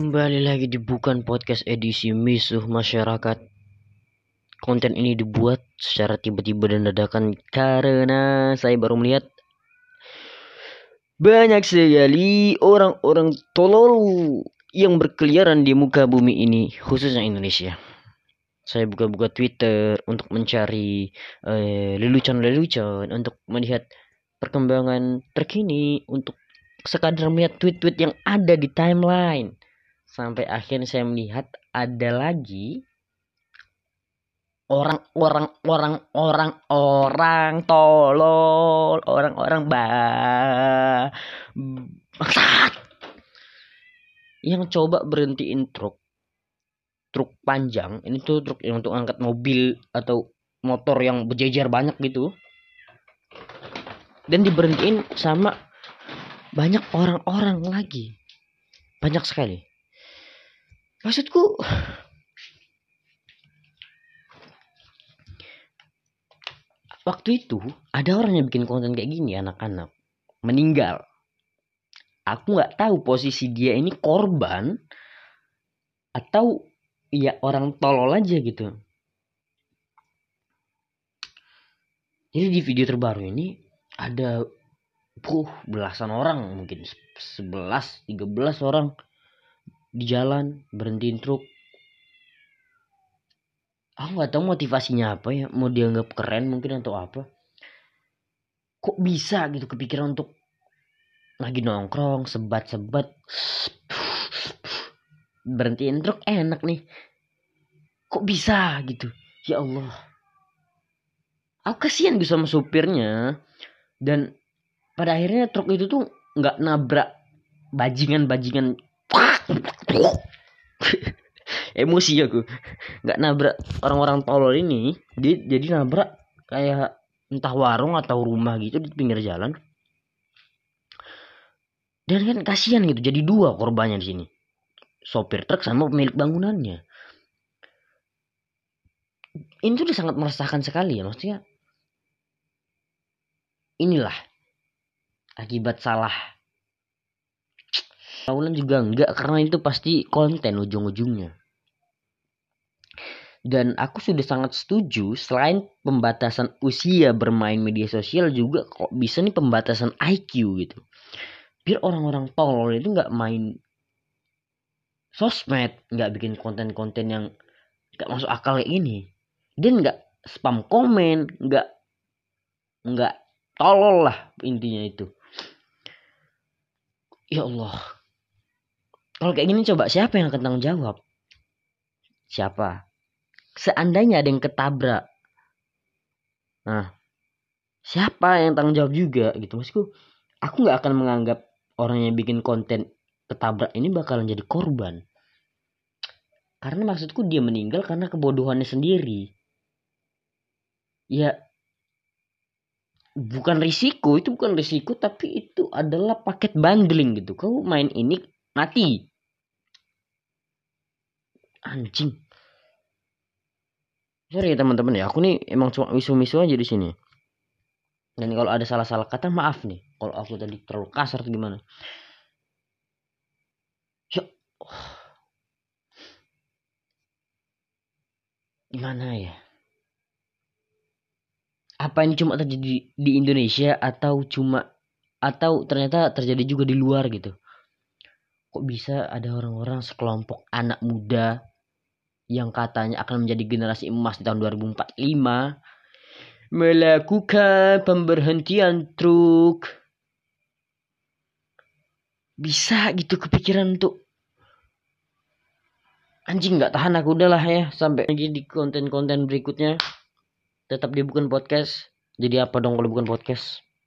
Kembali lagi di Bukan Podcast edisi Misuh Masyarakat. Konten ini dibuat secara tiba-tiba dan dadakan karena saya baru melihat banyak sekali orang-orang tolol yang berkeliaran di muka bumi ini, khususnya Indonesia. Saya buka-buka Twitter untuk mencari eh, lelucon-lelucon, untuk melihat perkembangan terkini, untuk sekadar melihat tweet-tweet yang ada di timeline sampai akhirnya saya melihat ada lagi orang-orang orang-orang orang tolol orang-orang ba bangsat yang coba berhentiin truk. Truk panjang ini tuh truk yang untuk angkat mobil atau motor yang berjejer banyak gitu. Dan diberhentiin sama banyak orang-orang lagi. Banyak sekali maksudku waktu itu ada orang yang bikin konten kayak gini anak-anak. Meninggal. Aku nggak tahu posisi dia ini korban atau ya orang tolol aja gitu. Jadi di video terbaru ini ada puh belasan orang mungkin 11 13 orang di jalan berhentiin truk. Aku nggak tahu motivasinya apa ya mau dianggap keren mungkin atau apa. Kok bisa gitu kepikiran untuk lagi nongkrong sebat-sebat. Berhentiin truk enak nih. Kok bisa gitu? Ya Allah. Aku kasihan gitu sama supirnya. Dan pada akhirnya truk itu tuh nggak nabrak bajingan-bajingan emosi aku. Nggak nabrak orang-orang tolol ini. Dia jadi nabrak kayak entah warung atau rumah gitu di pinggir jalan. Dan kan kasihan gitu jadi dua korbannya di sini. Sopir truk sama pemilik bangunannya. Ini tuh udah sangat meresahkan sekali ya maksudnya. Inilah akibat salah Paulan juga enggak karena itu pasti konten ujung-ujungnya. Dan aku sudah sangat setuju selain pembatasan usia bermain media sosial juga kok bisa nih pembatasan IQ gitu. Biar orang-orang tolol itu nggak main sosmed, nggak bikin konten-konten yang nggak masuk akal kayak ini. Dan nggak spam komen, nggak nggak tolol lah intinya itu. Ya Allah, kalau kayak gini coba siapa yang akan tanggung jawab? Siapa? Seandainya ada yang ketabrak. Nah, siapa yang tanggung jawab juga gitu maksudku aku nggak akan menganggap orang yang bikin konten ketabrak ini bakalan jadi korban karena maksudku dia meninggal karena kebodohannya sendiri ya bukan risiko itu bukan risiko tapi itu adalah paket bundling gitu kau main ini mati anjing. Sorry ya teman-teman ya aku nih emang cuma misu-misu aja di sini. Dan kalau ada salah-salah kata maaf nih. Kalau aku tadi terlalu kasar atau gimana. Ya gimana ya? Apa ini cuma terjadi di Indonesia atau cuma atau ternyata terjadi juga di luar gitu? Kok bisa ada orang-orang sekelompok anak muda yang katanya akan menjadi generasi emas di tahun 2045 melakukan pemberhentian truk. Bisa gitu kepikiran untuk anjing nggak tahan aku udahlah ya sampai lagi di konten-konten berikutnya. Tetap di bukan podcast. Jadi apa dong kalau bukan podcast